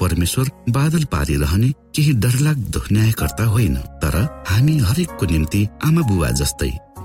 परमेश्वर बादल पारिरहने केही डरलाग्दो न्यायकर्ता होइन तर हामी हरेकको निम्ति आमा बुबा जस्तै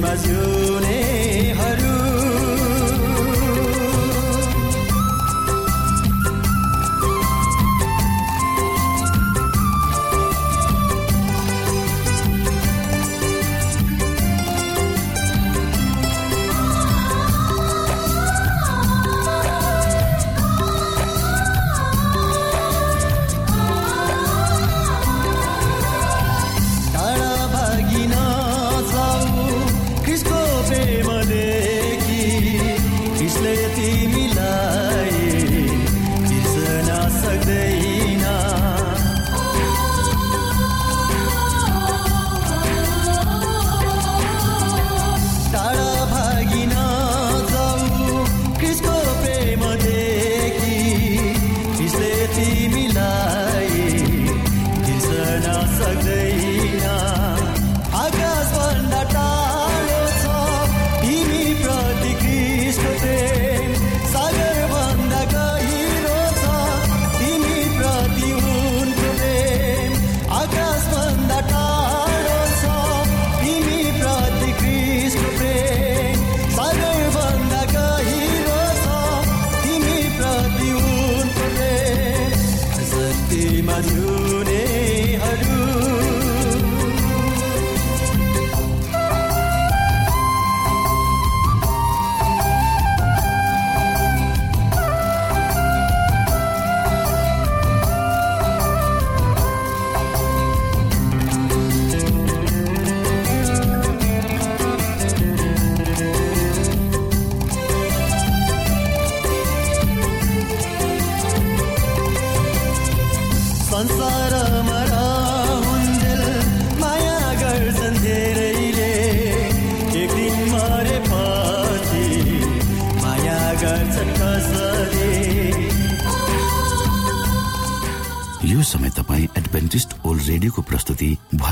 शान्तिमा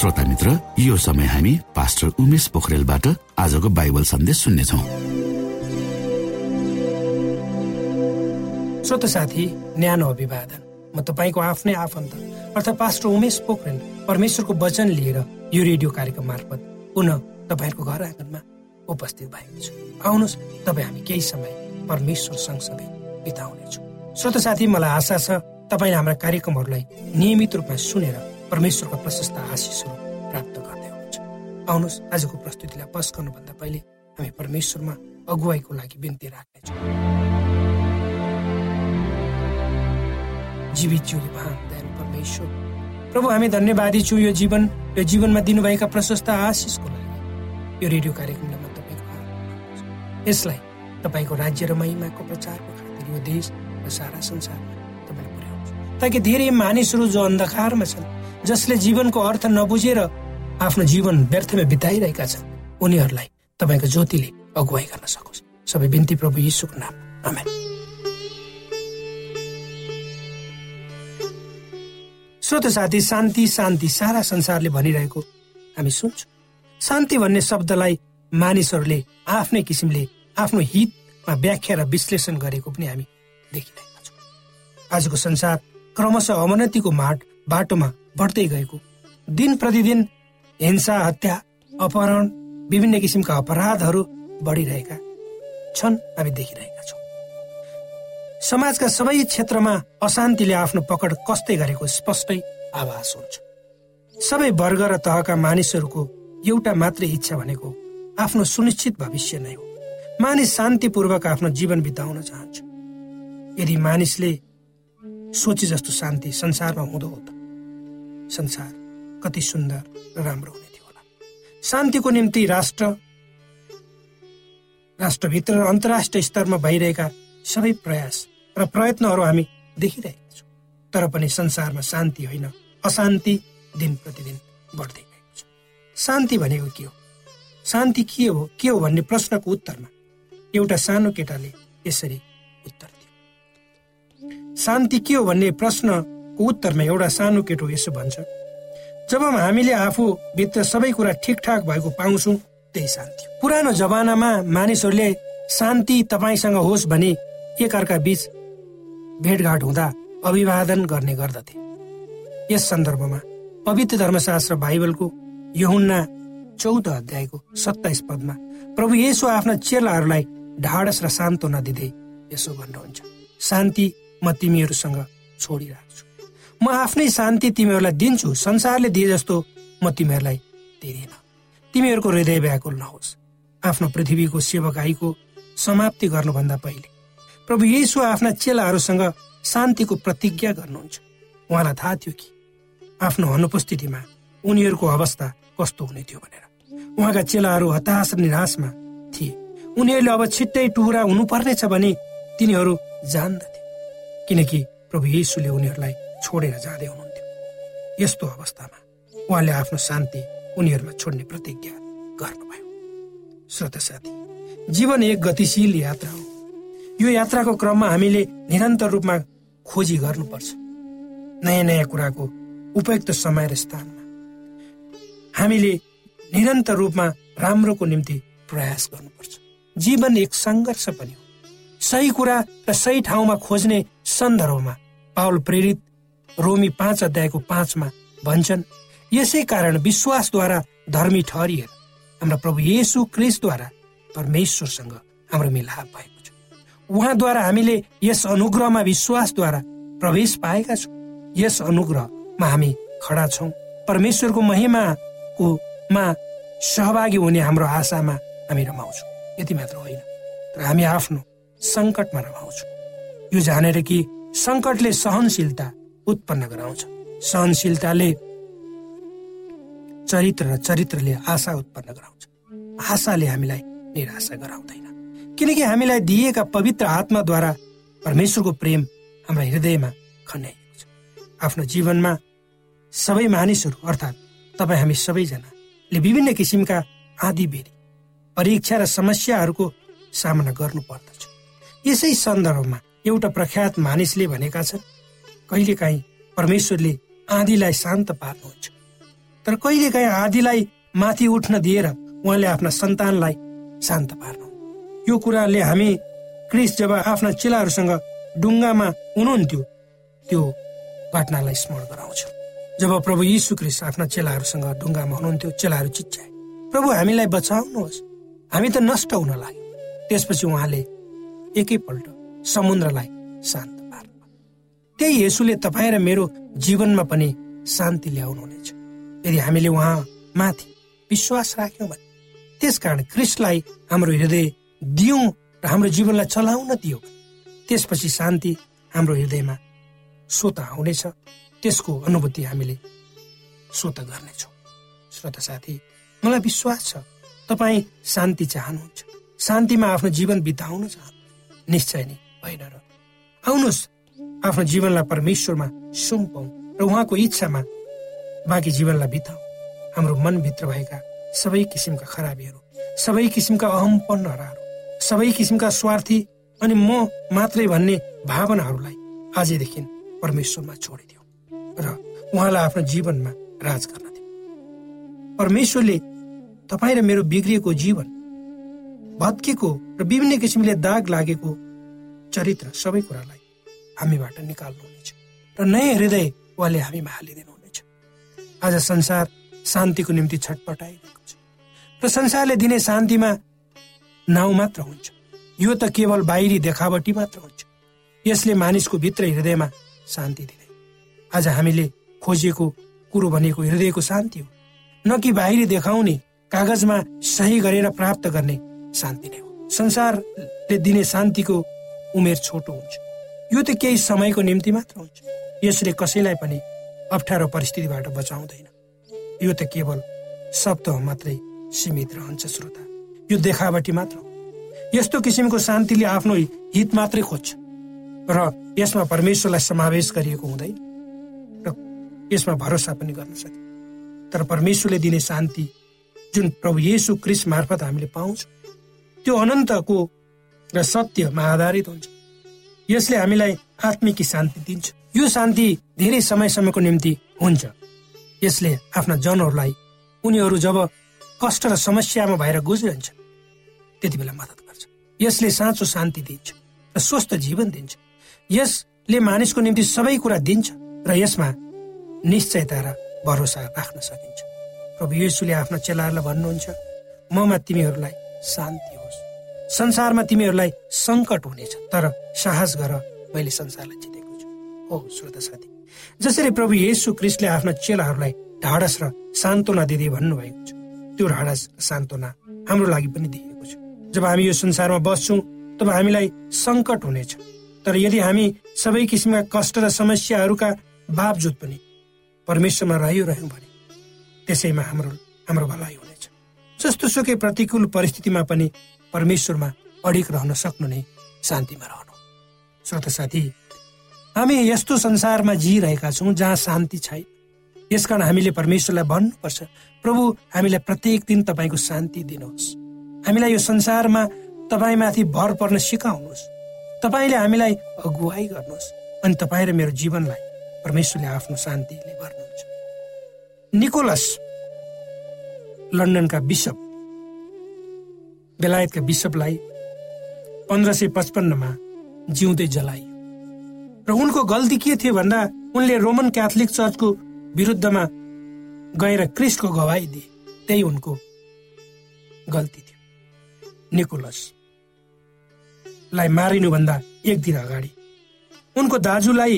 श्रोता मित्र यो समय हामी पास्टर उमेश पोखरेलबाट आजको बाइबल सन्देश सुन्नेछौ। श्रोत साथी न्यानो अभिवादन। म तपाईँको आफ्नै आफन्त अर्थात् पास्टर उमेश पोखरेल परमेश्वरको वचन लिएर यो रेडियो कार्यक्रम मार्फत पुनः तपाईँहरूको घर आँगनमा उपस्थित भएको छु। आउनुहोस् तपाईँ हामी केही समय परमेश्वर सँगसँगै बिताउनेछौँ। श्रोत साथी मलाई आशा छ तपाईँले हाम्रा कार्यक्रमहरूलाई नियमित रूपमा सुनेर परमेश्वरको प्रशस्त आशिषहरू प्राप्त गर्दै हुनुहुन्छ। आउनुहोस् आजको प्रस्तुतिलाई पस गर्नुभन्दा पहिले हामी परमेश्वरमा अगुवाईको लागि बिन्ती राख्नेछौँ। जीवित जिउले महान परमेश्वर प्रभु हामी धन्यवादी छौँ यो जीवन यो जीवनमा दिनुभएका प्रशस्त आशिषको लागि। यो रेडियो कार्यक्रमलाई म तपाईँको। यसलाई तपाईँको राज्य र महिमाको प्रचारको खातिर यो देश र सारा संसारमा तपाईँले पुर्याउनुहोस्। ताकि धेरै मानिसहरू जो अन्धकारमा छन् जसले जीवनको अर्थ नबुझेर आफ्नो जीवन व्यर्थमा बिताइरहेका छन् उनीहरूलाई तपाईँको ज्योतिले अगुवाई गर्न सकोस्। सबै बिन्ती प्रभु यीशुको नाम। आमेन। श्रोत साथी शान्ति शान्ति सारा संसारले भनिरहेको हामी सुन्छौँ। शान्ति भन्ने शब्दलाई मानिसहरूले आफ्नै किसिमले आफ्नो हितमा व्याख्या र विश्लेषण गरेको पनि हामी देखिरहेका छौँ। आजको संसार क्रमशः अवनतिको माट बाटोमा बढ्दै गएको। दिन प्रतिदिन हिंसा हत्या अपहरण विभिन्न किसिमका अपराधहरू बढिरहेका छन् हामी देखिरहेका छौँ। समाजका सबै क्षेत्रमा अशान्तिले आफ्नो पकड कस्दै गरेको स्पष्टै आभास हुन्छ। सबै वर्ग र तहका मानिसहरूको एउटा मात्रै इच्छा भनेको आफ्नो सुनिश्चित भविष्य नै हो। मानिस शान्तिपूर्वक आफ्नो जीवन बिताउन चाहन्छ। यदि मानिसले सोचे जस्तो शान्ति संसारमा हुँदो हो त संसार कति सुन्दर र राम्रो हुने थियो होला। शान्तिको निम्ति राष्ट्र राष्ट्रभित्र र अन्तर्राष्ट्रिय स्तरमा भइरहेका सबै प्रयास र प्रयत्नहरू हामी देखिरहेका छौँ। तर पनि संसारमा शान्ति होइन अशान्ति दिन प्रतिदिन बढ्दै गएको छ। शान्ति भनेको के हो? शान्ति के हो के हो भन्ने प्रश्नको उत्तरमा एउटा सानो केटाले यसरी उत्तर दियो। शान्ति के हो भन्ने प्रश्नको उत्तरमा एउटा सानो केटो यसो भन्छ जब हामीले आफूभित्र सबै कुरा ठिकठाक भएको पाउँछौँ त्यही शान्ति। पुरानो जमानामा मानिसहरूले शान्ति तपाईँसँग होस् भने एकअर्का बीच भेटघाट हुँदा अभिवादन गर्ने गर्दथे यस सन्दर्भमा पवित्र धर्मशास्त्र बाइबलको यहुन्ना चौध अध्यायको सत्ताइस पदमा प्रभु येसु आफ्ना चेलाहरूलाई ढाडस र सान्त्वना दिँदै यसो भन्नुहुन्छ शान्ति म तिमीहरूसँग छोडिराख्छु म आफ्नै शान्ति तिमीहरूलाई दिन्छु संसारले दिए जस्तो म तिमीहरूलाई दिँदिन तिमीहरूको हृदय व्याकुल नहोस्। आफ्नो पृथ्वीको सेवकाईको समाप्ति गर्नुभन्दा पहिले प्रभु येसु आफ्ना चेलाहरूसँग शान्तिको प्रतिज्ञा गर्नुहुन्छ। उहाँलाई थाहा थियो कि आफ्नो अनुपस्थितिमा उनीहरूको अवस्था कस्तो हुने थियो भनेर। उहाँका चेलाहरू हताश निराशमा थिए। उनीहरूले अब छिट्टै टुहुरा हुनुपर्नेछ भने तिनीहरू जान्दथे। किनकि प्रभु येसुले उनीहरूलाई छोडेर जाँदै हुनुहुन्थ्यो। यस्तो अवस्थामा उहाँले आफ्नो शान्ति उनीहरूमा छोड्ने प्रतिज्ञा गर्नुभयो। श्रोत साथी जीवन एक गतिशील यात्रा हो। यो यात्राको क्रममा हामीले निरन्तर रूपमा खोजी गर्नुपर्छ। नयाँ नयाँ कुराको उपयुक्त समय र स्थानमा हामीले निरन्तर रूपमा राम्रोको निम्ति प्रयास गर्नुपर्छ। जीवन एक सङ्घर्ष पनि हो। सही कुरा र सही ठाउँमा खोज्ने सन्दर्भमा पावल प्रेरित रोमी पाँच अध्यायको पाँचमा भन्छन् यसै कारण विश्वासद्वारा धर्मी ठहरिएर हाम्रा प्रभु येसु क्रिस्टद्वारा परमेश्वरसँग हाम्रो मिलाप भएको छ। उहाँद्वारा हामीले यस अनुग्रहमा विश्वासद्वारा प्रवेश पाएका छौँ। यस अनुग्रहमा हामी खडा छौँ। परमेश्वरको महिमाको मा सहभागी हुने हाम्रो आशामा हामी रमाउँछौँ। यति मात्र होइन तर हामी आफ्नो सङ्कटमा रमाउँछौँ। यो जानेर कि सङ्कटले सहनशीलता उत्पन्न गराउँछ। सहनशीलताले चरित्र र चरित्रले आशा उत्पन्न गराउँछ। आशाले हामीलाई निराशा गराउँदैन। किनकि हामीलाई दिएका पवित्र आत्माद्वारा परमेश्वरको प्रेम हाम्रा हृदयमा खन्याइएको छ। आफ्नो जीवनमा सबै मानिसहरू अर्थात् तपाईँ हामी सबैजनाले विभिन्न किसिमका आदि बेरी परीक्षा र समस्याहरूको सामना गर्नु पर्दछ यसै सन्दर्भमा एउटा प्रख्यात मानिसले भनेका छन् कहिलेकाहीँ परमेश्वरले आँधीलाई शान्त पार्नुहुन्छ। तर कहिलेकाहीँ आँधीलाई माथि उठ्न दिएर उहाँले आफ्ना सन्तानलाई शान्त पार्नु यो कुराले हामी क्रिस जब आफ्ना चेलाहरूसँग डुङ्गामा हुनुहुन्थ्यो त्यो घटनालाई स्मरण गराउँछ। जब प्रभु यीशु क्रिस आफ्ना चेलाहरूसँग डुङ्गामा हुनुहुन्थ्यो चेलाहरू चिच्चाए प्रभु हामीलाई बचाउनुहोस्। हामी त नष्ट हुन लाग्यो। त्यसपछि उहाँले एकैपल्ट समुद्रलाई शान्त त्यही यसुले तपाईँ र मेरो जीवनमा पनि शान्ति ल्याउनुहुनेछ। यदि हामीले उहाँ माथि विश्वास राख्यौँ भने त्यसकारण क्रिस्टलाई हाम्रो हृदय दियौँ र हाम्रो जीवनलाई चलाउन दियो त्यसपछि शान्ति हाम्रो हृदयमा स्वत आउनेछ। त्यसको अनुभूति हामीले स्वत गर्नेछौँ। श्रोत साथी मलाई विश्वास छ तपाईँ शान्ति चाहनुहुन्छ। शान्तिमा आफ्नो जीवन बिताउन चाहनु निश्चय नै भएन र आउनुहोस्। आफ्नो जीवनलाई परमेश्वरमा सुम्पौँ र उहाँको इच्छामा बाँकी जीवनलाई बिताउ हाम्रो मनभित्र भएका सबै किसिमका खराबीहरू सबै किसिमका अहमपन्नहरू सबै किसिमका स्वार्थी अनि म मात्रै भन्ने भावनाहरूलाई आजदेखि परमेश्वरमा छोडिदियो र उहाँलाई आफ्नो जीवनमा राज गर्न दियो परमेश्वरले तपाईँ र मेरो बिग्रिएको जीवन भत्केको र विभिन्न किसिमले दाग लागेको चरित्र सबै कुरालाई हामीबाट निकाल्नुहुनेछ र नयाँ हृदय उहाँले हामीमा हालिदिनुहुनेछ। आज संसार शान्तिको निम्ति छटपटाइरहेको छ र संसारले दिने शान्तिमा नाउँ मात्र हुन्छ। यो त केवल बाहिरी देखावटी मात्र हुन्छ। यसले मानिसको भित्र हृदयमा शान्ति दिँदैन आज हामीले खोजेको कुरो भनेको हृदयको शान्ति हो। न कि बाहिरी देखाउने कागजमा सही गरेर प्राप्त गर्ने शान्ति नै हो। संसारले दिने शान्तिको उमेर छोटो हुन्छ। यो त केही समयको निम्ति मात्र हुन्छ। यसले कसैलाई पनि अप्ठ्यारो परिस्थितिबाट बचाउँदैन। यो त केवल शब्द मात्रै सीमित रहन्छ श्रोता। यो देखावटी मात्र हो। यस्तो किसिमको शान्तिले आफ्नो हित मात्रै खोज्छ। र यसमा परमेश्वरलाई समावेश गरिएको हुँदैन। र यसमा भरोसा पनि गर्न सक्छ तर परमेश्वरले दिने शान्ति जुन प्रभु येसु क्रिस मार्फत हामीले पाउँछौँ त्यो अनन्तको र सत्यमा आधारित हुन्छ। यसले हामीलाई आत्मिक शान्ति दिन्छ। यो शान्ति धेरै समयसम्मको निम्ति हुन्छ। यसले आफ्ना जनहरूलाई उनीहरू जब कष्ट र समस्यामा भएर गुज्रन्छ त्यति बेला मद्दत गर्छ। यसले साँचो शान्ति दिन्छ र स्वस्थ जीवन दिन्छ। यसले मानिसको निम्ति सबै कुरा दिन्छ र यसमा निश्चयता र भरोसा राख्न सकिन्छ। प्रभु येसुले आफ्ना चेलाहरूलाई भन्नुहुन्छ ममा तिमीहरूलाई शान्ति संसारमा तिमीहरूलाई सङ्कट हुनेछ तर साहस गर मैले संसारलाई जितेको छु। हो श्रोत साथी। जसरी प्रभु येसु क्रिस्टले आफ्ना चेलाहरूलाई ढाडस र सान्त्वना दिँदै भन्नुभएको छ त्यो ढाडस सान्त्वना हाम्रो लागि पनि दिएको छ। जब हामी यो संसारमा बस्छौँ तब हामीलाई सङ्कट हुनेछ। तर यदि हामी सबै किसिमका कष्ट र समस्याहरूका बावजुद पनि परमेश्वरमा रहिरह्यौँ भने त्यसैमा हाम्रो हाम्रो भलाइ हुनेछ। जस्तो सुकै प्रतिकूल परिस्थितिमा पनि परमेश्वरमा अडिक रहन सक्नु नै शान्तिमा रहनु। श्रोत साथी हामी यस्तो संसारमा जिरहेका छौँ जहाँ शान्ति छैन। यसकारण हामीले परमेश्वरलाई भन्नुपर्छ प्रभु हामीलाई प्रत्येक दिन तपाईँको शान्ति दिनुहोस्। हामीलाई यो संसारमा तपाईँमाथि भर पर्न सिकाउनुहोस्। तपाईँले हामीलाई अगुवाई गर्नुहोस् अनि तपाईँ र मेरो जीवनलाई परमेश्वरले आफ्नो शान्तिले भर्नुहुन्छ। निकोलस लन्डनका बिसप बेलायतका बिसपलाई पन्ध्र सय पचपन्नमा जिउँदै जलाइयो। र उनको गल्ती के थियो भन्दा उनले रोमन क्याथोलिक चर्चको विरुद्धमा गएर क्रिस्टको गवाई दिए। त्यही उनको गल्ती थियो। निकोलसलाई मारिनुभन्दा एक दिन अगाडि उनको दाजुलाई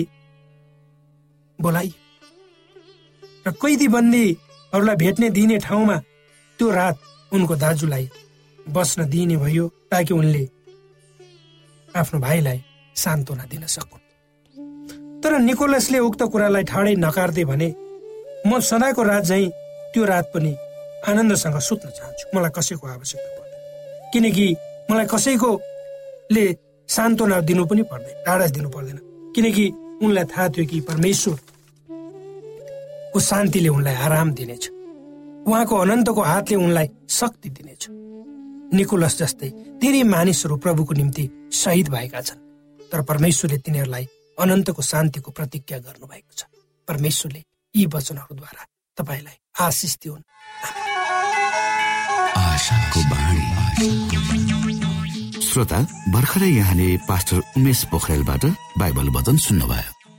बोलाइयो। र कैदी बन्दीहरूलाई भेट्ने दिने ठाउँमा त्यो रात उनको दाजुलाई बस्न दिइने भयो ताकि उनले आफ्नो भाइलाई सान्त्वना दिन सकुन्। तर निकोलसले उक्त कुरालाई ठाडै नकार्दै भने म सदाको रात झै त्यो रात पनि आनन्दसँग सुत्न चाहन्छु। मलाई कसैको आवश्यकता पर्दैन। किनकि मलाई कसैकोले सान्त्वना दिनु पनि पर्दैन टाढा दिनु पर्दैन। किनकि उनलाई थाहा थियो कि परमेश्वर को शान्तिले उनलाई आराम दिनेछ। उहाँको अनन्तको हातले उनलाई शक्ति दिनेछ। निकोलस जस्तै धेरै मानिसहरू प्रभुको निम्ति शहीद भएका छन्। तर परमेश्वरले तिनीहरूलाई अनन्तको शान्तिको प्रतिज्ञा गर्नुभएको छ। परमेश्वरले यी वचनहरूद्वारा तपाईँलाई आशिष दिउन्। श्रोता भर्खरै यहाँले पास्टर उमेश पोखरेलबाट बाइबल वचन सुन्नुभयो।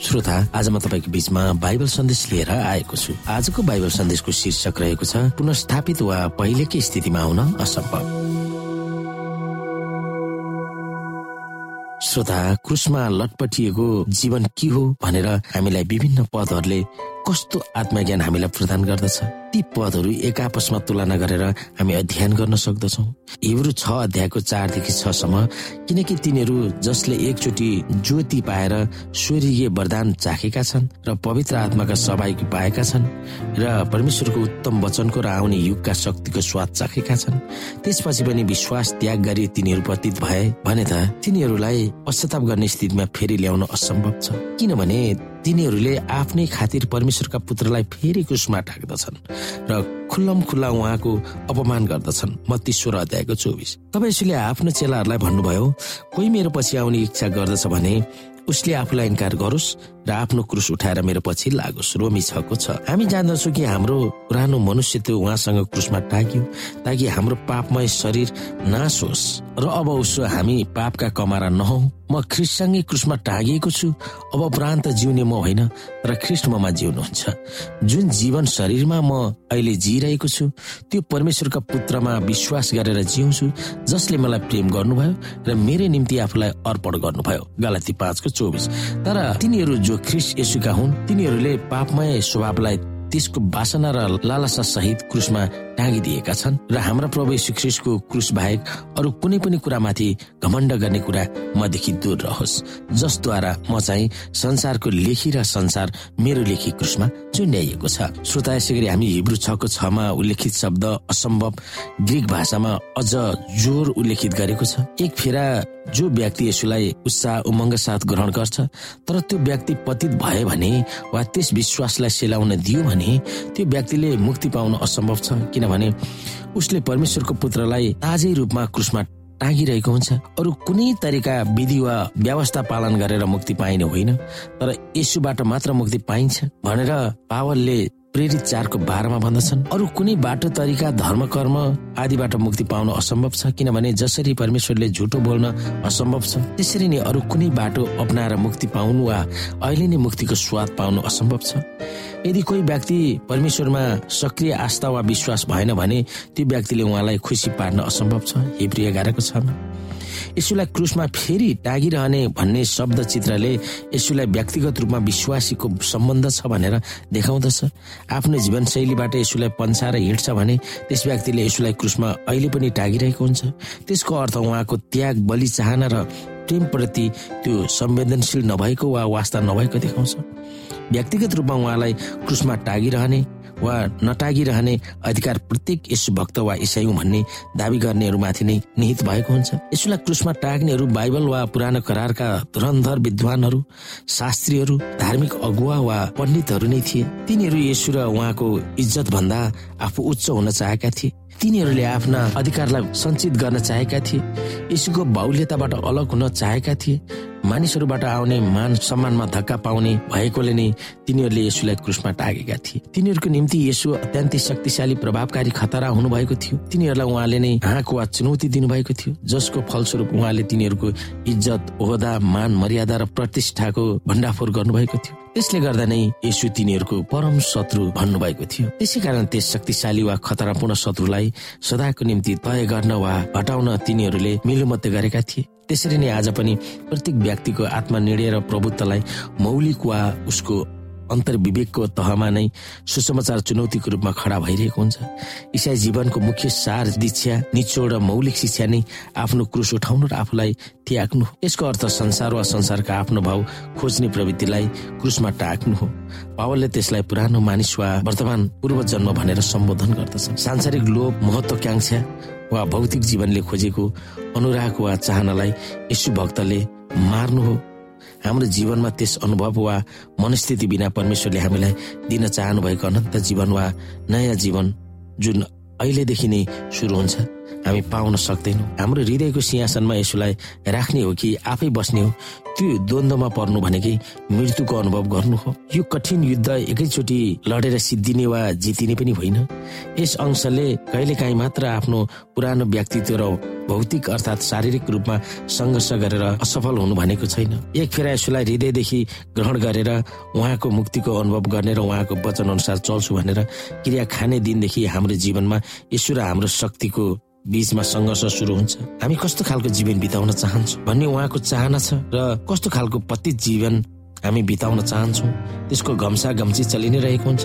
श्रोता आज म तपाईँको बिचमा बाइबल सन्देश लिएर आएको छु। आजको बाइबल सन्देशको शीर्षक रहेको छ पुनस्थापित वा पहिलेकै स्थितिमा आउन असम्भव। श्रोता क्रुसमा लटपटिएको जीवन के हो भनेर हामीलाई विभिन्न पदहरूले कस्तो आत्मज्ञान हामीलाई प्रदान गर्दछ? ती पदहरू एक आपसमा तुलना गरेर हामी अध्ययन गर्न सक्दछौ। हिब्रू छ अध्यायको चारदेखि छसम्म किनकि तिनीहरू जसले एकचोटि ज्योति पाएर स्वर्गीय वरदान चाखेका छन् र पवित्र आत्माका सहभागी पाएका छन् र परमेश्वरको उत्तम वचनको र आउने युगका शक्तिको स्वाद चाखेका छन् त्यसपछि पनि विश्वास त्याग गरी तिनीहरू पतित भए भने त तिनीहरूलाई पश्चाताप गर्ने स्थितिमा फेरि ल्याउन असम्भव छ। किनभने तिनीहरूले आफ्नै खातिर परमेश्वरका पुत्रलाई फेरि कुसमा ढाक्दछन् र खुल्लम खुल्ला उहाँको अपमान गर्दछन्। मत्तीश्वर अध्यायको चौबिस। यसले आफ्नो चेलाहरूलाई भन्नुभयो कोही मेरो पछि आउने इच्छा गर्दछ भने उसले आफूलाई इन्कार गरोस् र आफ्नो क्रुस उठाएर मेरो पछि लागोस्। रोमी छको छ। हामी जान्दछौँ कि हाम्रो पुरानो मनुष्य त्यो उहाँसँग क्रुसमा टाग्यो ताकि हाम्रो पापमय शरीर नाश होस्। र अब उसो हामी पापका कमारा नहौ। म ख्रिस्टसँगै क्रुसमा टागिएको छु। अब प्रान्त जिउने म होइन र ख्रिस्ट ममा जिउनुहुन्छ। जुन जीवन शरीरमा म अहिले जिइरहेको छु त्यो परमेश्वरका पुत्रमा विश्वास गरेर जिउँछु जसले मलाई प्रेम गर्नुभयो र मेरो निम्ति आफूलाई अर्पण गर्नुभयो। गलाती पाँचको चौबिस। तर तिनीहरू जो ख्रिस यसुका हुन् तिनीहरूले पापमय स्वभावलाई त्यसको बासना र लालसा सहित क्रुसमा टाँगिदिएका छन् र हाम्रा प्रभु ख्रिस्टको क्रुस बाहेक अरू कुनै पनि कुरामाथि घमण्ड गर्ने कुरा मदेखि दूर रहोस्। जसद्वारा म चाहिँ संसारको लेखी र संसार मेरो लेखी क्रुसमा चुन्याइएको छ। श्रोता यसै गरी हामी हिब्रू छको छमा उल्लेखित शब्द असम्भव ग्रिक भाषामा अझ जोर उल्लेखित गरेको छ। एक फेरा जो व्यक्ति यसुलाई उत्साह उमङ्ग साथ ग्रहण गर्छ तर त्यो व्यक्ति पतित भयो भने वा त्यस विश्वासलाई सेलाउन दियो भने त्यो व्यक्तिले मुक्ति पाउन असम्भव छ। किनभने उसले परमेश्वरको पुत्रलाई ताजै रूपमा क्रुसमा टाँगिरहेको हुन्छ। अरू कुनै तरिका विधि वा व्यवस्था पालन गरेर मुक्ति पाइने होइन तर यसुबाट मात्र मुक्ति पाइन्छ भनेर पावलले प्रेरित चारको बाह्रमा भन्दछन्। अरू कुनै बाटो तरिका धर्म कर्म आदिबाट मुक्ति पाउन असम्भव छ किनभने जसरी परमेश्वरले झुटो बोल्न असम्भव छ त्यसरी नै अरू कुनै बाटो अप्नाएर मुक्ति पाउनु वा अहिले नै मुक्तिको स्वाद पाउनु असम्भव छ। यदि कोही व्यक्ति परमेश्वरमा सक्रिय आस्था वा विश्वास भएन भने त्यो व्यक्तिले उहाँलाई खुसी पार्न असम्भव छ। हिब्री एघारको छमा यसुलाई क्रुसमा फेरि टागिरहने भन्ने शब्द चित्रले यसुलाई व्यक्तिगत रूपमा विश्वासीको सम्बन्ध छ भनेर देखाउँदछ। आफ्नो जीवनशैलीबाट यसुलाई पन्साएर हिँड्छ भने त्यस व्यक्तिले यसुलाई क्रुसमा अहिले पनि टागिरहेको हुन्छ। त्यसको अर्थ उहाँको त्याग बलि चाहना र प्रेमप्रति त्यो संवेदनशील नभएको वा वास्ता नभएको देखाउँछ। व्यक्तिगत रूपमा उहाँलाई क्रुसमा टागिरहने वा नटागिरहने अधिकार प्रत्येक यसु भक्त वा इसाई भन्ने दावी गर्नेहरूमाथि नै निहित भएको हुन्छ। यसुलाई क्रुसमा टाग्नेहरू बाइबल वा पुरानो करारका धुरन्धर विद्वानहरू शास्त्रीहरू धार्मिक अगुवा वा पण्डितहरू नै थिए। तिनीहरू यसु र उहाँको इज्जत भन्दा आफू उच्च हुन चाहेका थिए। तिनीहरूले आफ्ना अधिकारलाई सञ्चित गर्न चाहेका थिए। यसुको बाहुल्यताबाट अलग हुन चाहेका थिए। मानिसहरूबाट आउने मान सम्मानमा धक्का पाउने भएकोले नै तिनीहरूले यसुलाई क्रुसमा टागेका थिए। तिनीहरूको निम्ति यसु अत्यन्तै शक्तिशाली प्रभावकारी खतरा हुनुभएको थियो। तिनीहरूलाई उहाँले नै हाँक वा चुनौती दिनुभएको थियो जसको फलस्वरूप उहाँले तिनीहरूको इज्जत ओहदा मान मर्यादा र प्रतिष्ठाको भण्डाफोर गर्नुभएको थियो। त्यसले गर्दा नै यसु तिनीहरूको परम शत्रु भन्नुभएको थियो। त्यसै कारण त्यस शक्तिशाली वा खतरापूर्ण शत्रुलाई सदाको निम्ति तय गर्न वा हटाउन तिनीहरूले मिलुमत्य गरेका थिए। त्यसरी नै आज पनि प्रत्येक व्यक्तिको आत्मनिर्णय र प्रभुत्वलाई मौलिक वा उसको अन्तर्विवेकको तहमा नै सुसमाचार चुनौतीको रूपमा खडा भइरहेको हुन्छ। इसाई जीवनको मुख्य सार दीक्षा निचोड र मौलिक शिक्षा नै आफ्नो क्रुस उठाउनु र आफूलाई त्याग्नु। यसको अर्थ संसार वा संसारका आफ्नो भाव खोज्ने प्रवृत्तिलाई क्रुसमा टाक्नु हो। पावलले त्यसलाई पुरानो मानिस वा वर्तमान पूर्व जन्म भनेर सम्बोधन गर्दछ। सांसारिक लोभ महत्वकांक्षा वा भौतिक जीवनले खोजेको अनुराग वा चाहनालाई यशु भक्तले मार्नु हो। हाम्रो जीवनमा त्यस अनुभव वा मनस्थिति बिना परमेश्वरले हामीलाई दिन चाहनु भएको अनन्त जीवन वा नयाँ जीवन जुन अहिलेदेखि नै सुरु हुन्छ हामी पाउन सक्दैनौँ। हाम्रो हृदयको सिंहासनमा यसोलाई राख्ने हो कि आफै बस्ने हो त्यो द्वन्द्वमा पर्नु भनेकै मृत्युको अनुभव गर्नु हो। यो कठिन युद्ध एकैचोटि लडेर सिद्धिने वा जितिने पनि होइन। यस अंशले कहिलेकाहीँ मात्र आफ्नो पुरानो व्यक्तित्व र भौतिक अर्थात् शारीरिक रूपमा सङ्घर्ष गरेर असफल हुनु भनेको छैन। एक फेरा यसोलाई हृदयदेखि ग्रहण गरेर उहाँको मुक्तिको अनुभव गर्ने र उहाँको वचन अनुसार चल्छु भनेर क्रिया खाने दिनदेखि हाम्रो जीवनमा यसो र हाम्रो शक्तिको बीचमा सङ्घर्ष सुरु हुन्छ। हामी कस्तो खालको जीवन बिताउन चाहन्छौँ भन्ने उहाँको चाहना छ र कस्तो खालको पतित जीवन हामी बिताउन चाहन्छौँ त्यसको घम्सा घम्सी चलि नै रहेको हुन्छ।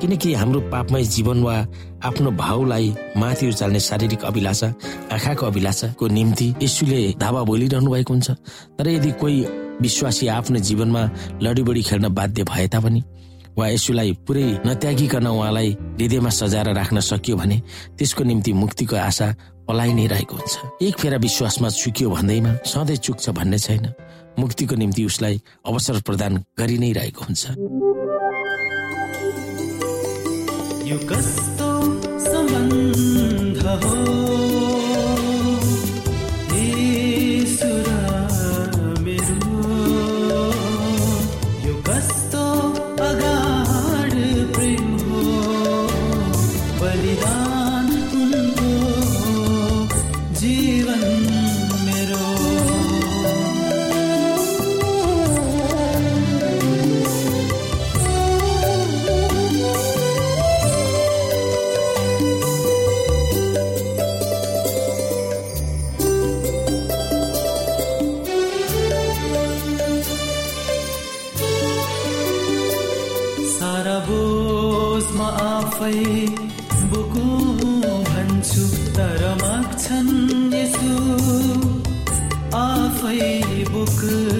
किनकि हाम्रो पापमय जीवन वा आफ्नो भावलाई माथि उचाल्ने शारीरिक अभिलाषा आँखाको अभिलाषाको निम्ति यसुले धावा बोलिरहनु भएको हुन्छ। तर यदि कोही विश्वासी आफ्नो जीवनमा लडीबडी खेल्न बाध्य भए तापनि वा यसुलाई पुरै नत्यागिकन उहाँलाई हृदयमा सजाएर राख्न सकियो भने त्यसको निम्ति मुक्तिको आशा पलाइ नै रहेको हुन्छ। एक फेरा विश्वासमा चुक्यो भन्दैमा सधैँ चुक्छ भन्ने छैन। मुक्तिको निम्ति उसलाई अवसर प्रदान गरि नै रहेको हुन्छ। यो सम्बन्ध हो? आफै बोकु भन्छु तर माग्छन् यसु। आफै बोक्न